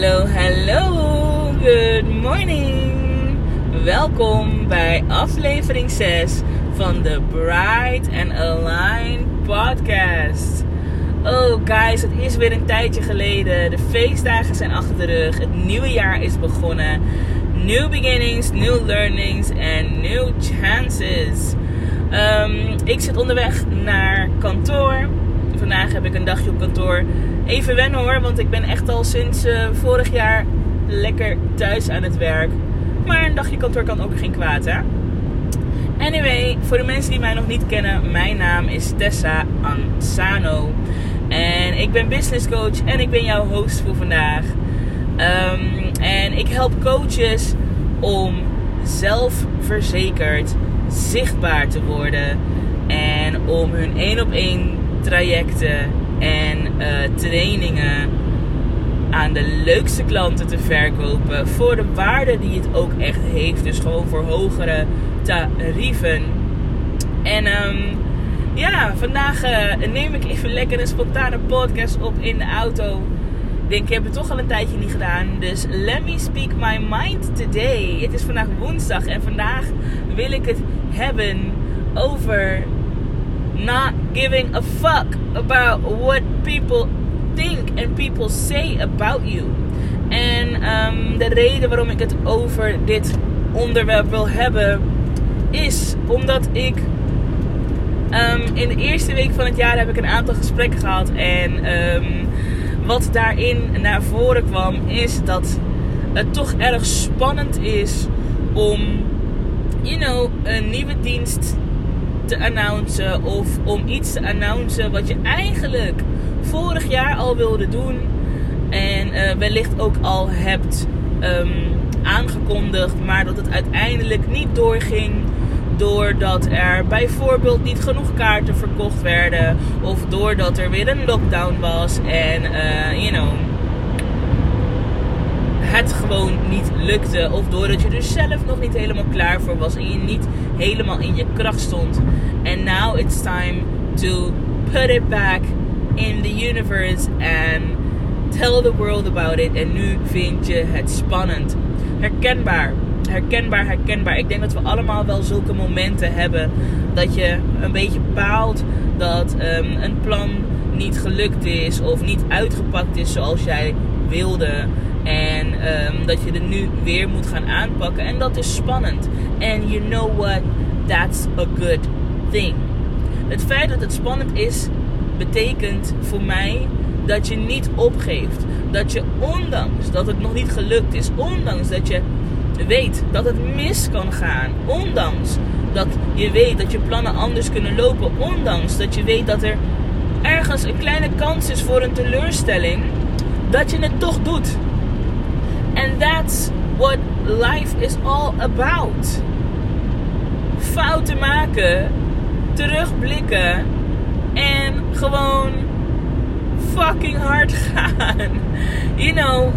Hallo, hallo, good morning. Welkom bij aflevering 6 van de Bright and Align podcast. Oh guys, het is weer een tijdje geleden. De feestdagen zijn achter de rug. Het nieuwe jaar is begonnen. New beginnings, new learnings and new chances. Um, ik zit onderweg naar kantoor. Vandaag heb ik een dagje op kantoor. Even wennen hoor, want ik ben echt al sinds uh, vorig jaar lekker thuis aan het werk. Maar een dagje kantoor kan ook geen kwaad, hè? Anyway, voor de mensen die mij nog niet kennen, mijn naam is Tessa Ansano. En ik ben business coach en ik ben jouw host voor vandaag. Um, en ik help coaches om zelfverzekerd zichtbaar te worden. En om hun één op één trajecten en uh, trainingen aan de leukste klanten te verkopen. Voor de waarde die het ook echt heeft. Dus gewoon voor hogere tarieven. En um, ja, vandaag uh, neem ik even lekker een spontane podcast op in de auto. Ik denk, ik heb het toch al een tijdje niet gedaan. Dus let me speak my mind today. Het is vandaag woensdag en vandaag wil ik het hebben over not giving a fuck about what people think and people say about you. En um, de reden waarom ik het over dit onderwerp wil hebben is omdat ik um, in de eerste week van het jaar heb ik een aantal gesprekken gehad en um, wat daarin naar voren kwam is dat het toch erg spannend is om, you know, een nieuwe dienst te announcen of om iets te announcen wat je eigenlijk vorig jaar al wilde doen en uh, wellicht ook al hebt um, aangekondigd, maar dat het uiteindelijk niet doorging doordat er bijvoorbeeld niet genoeg kaarten verkocht werden of doordat er weer een lockdown was en uh, you know het gewoon niet lukte. Of doordat je er zelf nog niet helemaal klaar voor was en je niet helemaal in je kracht stond. And now it's time to put it back in the universe and tell the world about it. En nu vind je het spannend. Herkenbaar. Herkenbaar, herkenbaar. Ik denk dat we allemaal wel zulke momenten hebben dat je een beetje baalt dat um, een plan niet gelukt is of niet uitgepakt is zoals jij wilde. En um, dat je er nu weer moet gaan aanpakken. En dat is spannend. En you know what? That's a good thing. Het feit dat het spannend is, betekent voor mij dat je niet opgeeft. Dat je ondanks dat het nog niet gelukt is, ondanks dat je weet dat het mis kan gaan, ondanks dat je weet dat je plannen anders kunnen lopen, ondanks dat je weet dat er ergens een kleine kans is voor een teleurstelling, dat je het toch doet. And that's what life is all about. Fouten maken, terugblikken en gewoon fucking hard gaan. You know,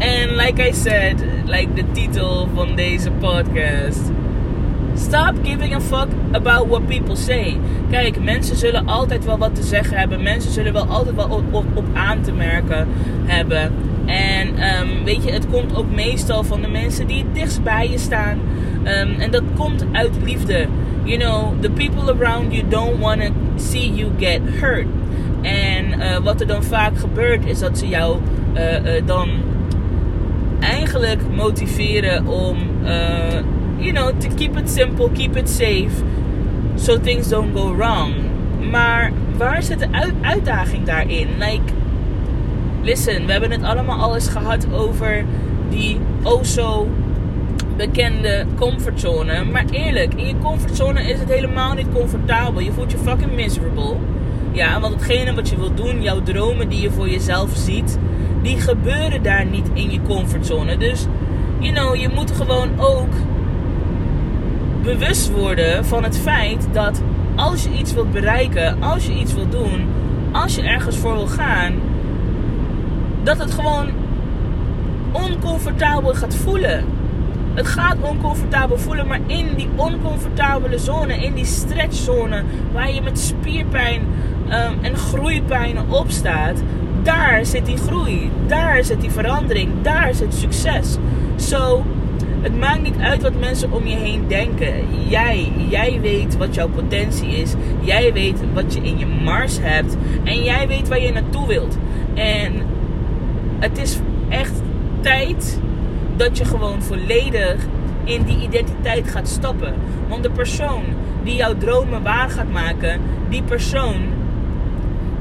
and like I said, like de titel van deze podcast. Stop giving a fuck about what people say. Kijk, mensen zullen altijd wel wat te zeggen hebben. Mensen zullen wel altijd wel op, op, aan te merken hebben. En um, weet je, het komt ook meestal van de mensen die het dichtst bij je staan. Um, en dat komt uit liefde. You know, the people around you don't want to see you get hurt. En uh, wat er dan vaak gebeurt is dat ze jou uh, uh, dan eigenlijk motiveren om, you know, to keep it simple, keep it safe, so things don't go wrong. Maar waar zit de uit uitdaging daarin? Like, listen, we hebben het allemaal al eens gehad over die oh zo bekende comfortzone. Maar eerlijk, in je comfortzone is het helemaal niet comfortabel. Je voelt je fucking miserable. Ja, want hetgene wat je wilt doen, jouw dromen die je voor jezelf ziet, die gebeuren daar niet in je comfortzone. Dus, you know, je moet gewoon ook bewust worden van het feit dat als je iets wilt bereiken, als je iets wilt doen, als je ergens voor wil gaan, dat het gewoon oncomfortabel gaat voelen. Het gaat oncomfortabel voelen, maar in die oncomfortabele zone, in die stretchzone, waar je met spierpijn um, en groeipijnen op staat, Daar zit die groei. Daar zit die verandering. Daar zit succes. Zo, het maakt niet uit wat mensen om je heen denken. Jij, jij weet wat jouw potentie is. Jij weet wat je in je mars hebt. En jij weet waar je naartoe wilt. En het is echt tijd dat je gewoon volledig in die identiteit gaat stappen. Want de persoon die jouw dromen waar gaat maken, die persoon,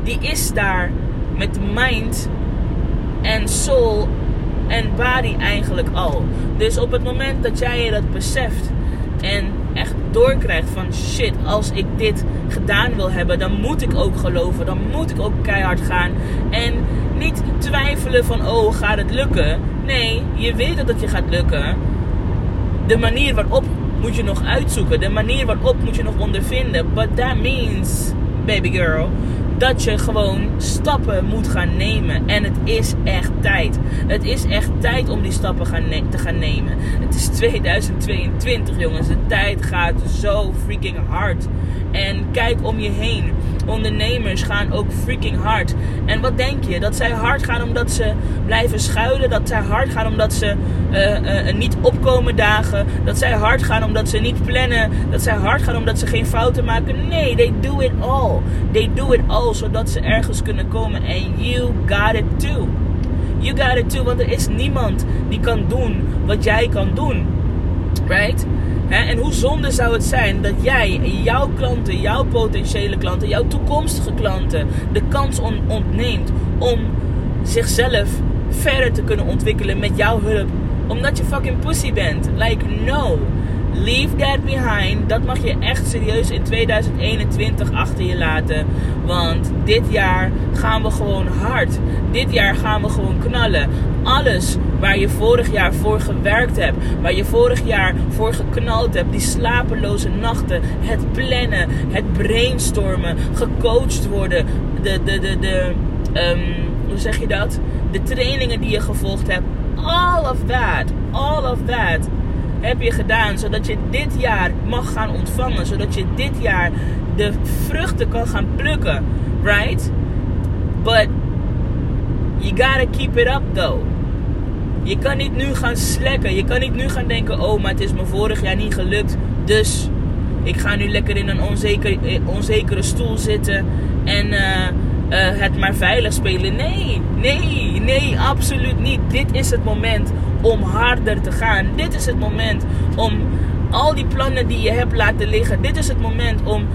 die is daar met mind en soul en body eigenlijk al. Dus op het moment dat jij je dat beseft en echt doorkrijgt van shit, als ik dit gedaan wil hebben, dan moet ik ook geloven, dan moet ik ook keihard gaan. En niet twijfelen van oh, gaat het lukken? Nee, je weet dat het je gaat lukken. De manier waarop moet je nog uitzoeken. De manier waarop moet je nog ondervinden. But that means, baby girl, dat je gewoon stappen moet gaan nemen. En het is echt tijd. Het is echt tijd om die stappen gaan te gaan nemen. Het is 2022, jongens. De tijd gaat zo freaking hard. En kijk om je heen. Ondernemers gaan ook freaking hard. En wat denk je? Dat zij hard gaan omdat ze blijven schuilen. Dat zij hard gaan omdat ze uh, uh, niet opkomen dagen. Dat zij hard gaan omdat ze niet plannen. Dat zij hard gaan omdat ze geen fouten maken. Nee, they do it all. They do it all zodat ze ergens kunnen komen. En you got it too. You got it too. Want er is niemand die kan doen wat jij kan doen. Right? En hoe zonde zou het zijn dat jij jouw klanten, jouw potentiële klanten, jouw toekomstige klanten de kans ontneemt om zichzelf verder te kunnen ontwikkelen met jouw hulp. Omdat je fucking pussy bent. Like, no. Leave that behind. Dat mag je echt serieus in 2021 achter je laten. Want dit jaar gaan we gewoon hard. Dit jaar gaan we gewoon knallen. Alles waar je vorig jaar voor gewerkt hebt, waar je vorig jaar voor geknald hebt, die slapeloze nachten, het plannen, het brainstormen, gecoacht worden, de, de, de, de um, hoe zeg je dat? De trainingen die je gevolgd hebt, all of that, all of that heb je gedaan zodat je dit jaar mag gaan ontvangen, zodat je dit jaar de vruchten kan gaan plukken, right? But you gotta keep it up though. Je kan niet nu gaan slekken. Je kan niet nu gaan denken: oh, maar het is me vorig jaar niet gelukt. Dus ik ga nu lekker in een onzeker, eh, onzekere stoel zitten en uh, uh, het maar veilig spelen. Nee, nee, nee, absoluut niet. Dit is het moment om harder te gaan. Dit is het moment om al die plannen die je hebt laten liggen. Dit is het moment om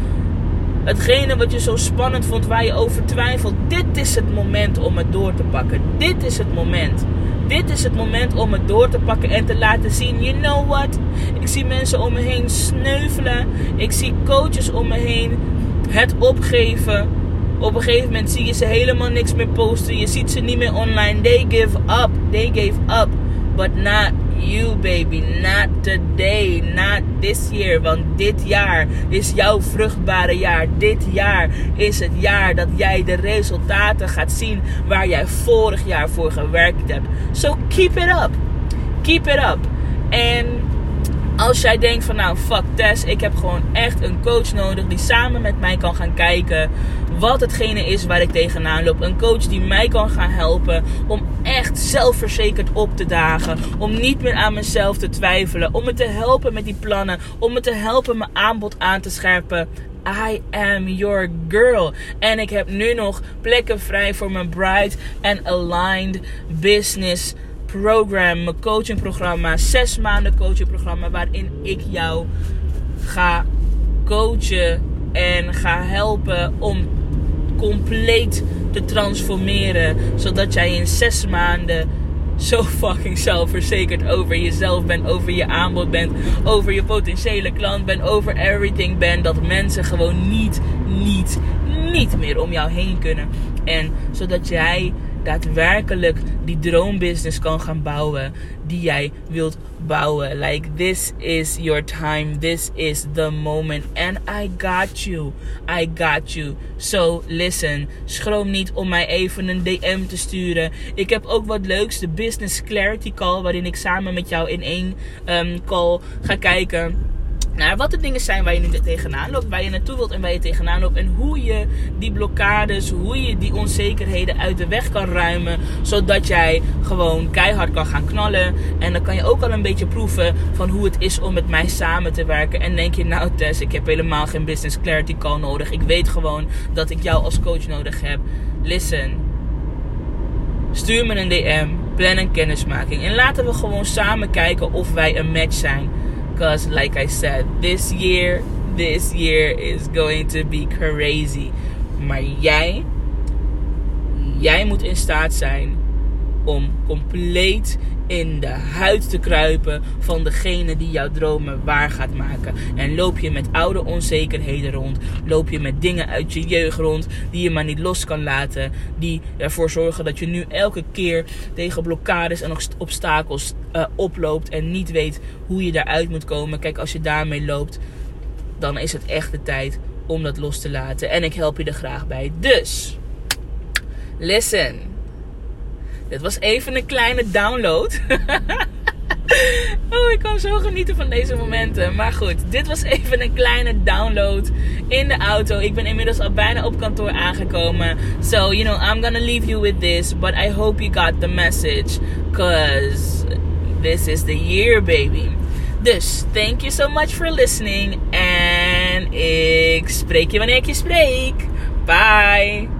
hetgene wat je zo spannend vond, waar je over twijfelt. Dit is het moment om het door te pakken. Dit is het moment. Dit is het moment om het door te pakken en te laten zien. You know what? Ik zie mensen om me heen sneuvelen. Ik zie coaches om me heen het opgeven. Op een gegeven moment zie je ze helemaal niks meer posten. Je ziet ze niet meer online. They give up. They gave up. But not you, baby. Not today. Not this year. Want dit jaar is jouw vruchtbare jaar. Dit jaar is het jaar dat jij de resultaten gaat zien waar jij vorig jaar voor gewerkt hebt. So keep it up. Keep it up. En als jij denkt van nou fuck Tess, ik heb gewoon echt een coach nodig die samen met mij kan gaan kijken wat hetgene is waar ik tegenaan loop. Een coach die mij kan gaan helpen om echt zelfverzekerd op te dagen. Om niet meer aan mezelf te twijfelen. Om me te helpen met die plannen. Om me te helpen mijn aanbod aan te scherpen. I am your girl. En ik heb nu nog plekken vrij voor mijn Bright and Aligned Business Program. Mijn coachingprogramma. Zes maanden coachingprogramma waarin ik jou ga coachen en ga helpen om compleet te transformeren. Zodat jij in zes maanden zo fucking zelfverzekerd over jezelf bent, over je aanbod bent, over je potentiële klant bent, over everything bent. Dat mensen gewoon niet, niet, niet meer om jou heen kunnen. En zodat jij daadwerkelijk die droombusiness kan gaan bouwen die jij wilt bouwen. Like this is your time. This is the moment. And I got you. I got you. So listen. Schroom niet om mij even een DM te sturen. Ik heb ook wat leuks. De Business Clarity Call. Waarin ik samen met jou in één um, call ga kijken naar wat de dingen zijn waar je nu tegenaan loopt, waar je naartoe wilt en waar je tegenaan loopt. En hoe je die blokkades, hoe je die onzekerheden uit de weg kan ruimen. Zodat jij gewoon keihard kan gaan knallen. En dan kan je ook al een beetje proeven van hoe het is om met mij samen te werken. En denk je, nou Tess, ik heb helemaal geen business clarity call nodig. Ik weet gewoon dat ik jou als coach nodig heb. Listen. Stuur me een DM, plan een kennismaking. En laten we gewoon samen kijken of wij een match zijn. Because, like I said, this year, this year is going to be crazy. Maar jij, jij moet in staat zijn om compleet in de huid te kruipen van degene die jouw dromen waar gaat maken. En loop je met oude onzekerheden rond, loop je met dingen uit je jeugd rond die je maar niet los kan laten, die ervoor zorgen dat je nu elke keer tegen blokkades en obstakels uh, oploopt en niet weet hoe je daaruit moet komen. Kijk, als je daarmee loopt, dan is het echt de tijd om dat los te laten. En ik help je er graag bij. Dus, listen. Dit was even een kleine download. oh, ik kan zo genieten van deze momenten. Maar goed, dit was even een kleine download in de auto. Ik ben inmiddels al bijna op kantoor aangekomen. So, you know, I'm gonna leave you with this. But I hope you got the message. Cause this is the year, baby. Dus, thank you so much for listening. En ik spreek je wanneer ik je spreek. Bye.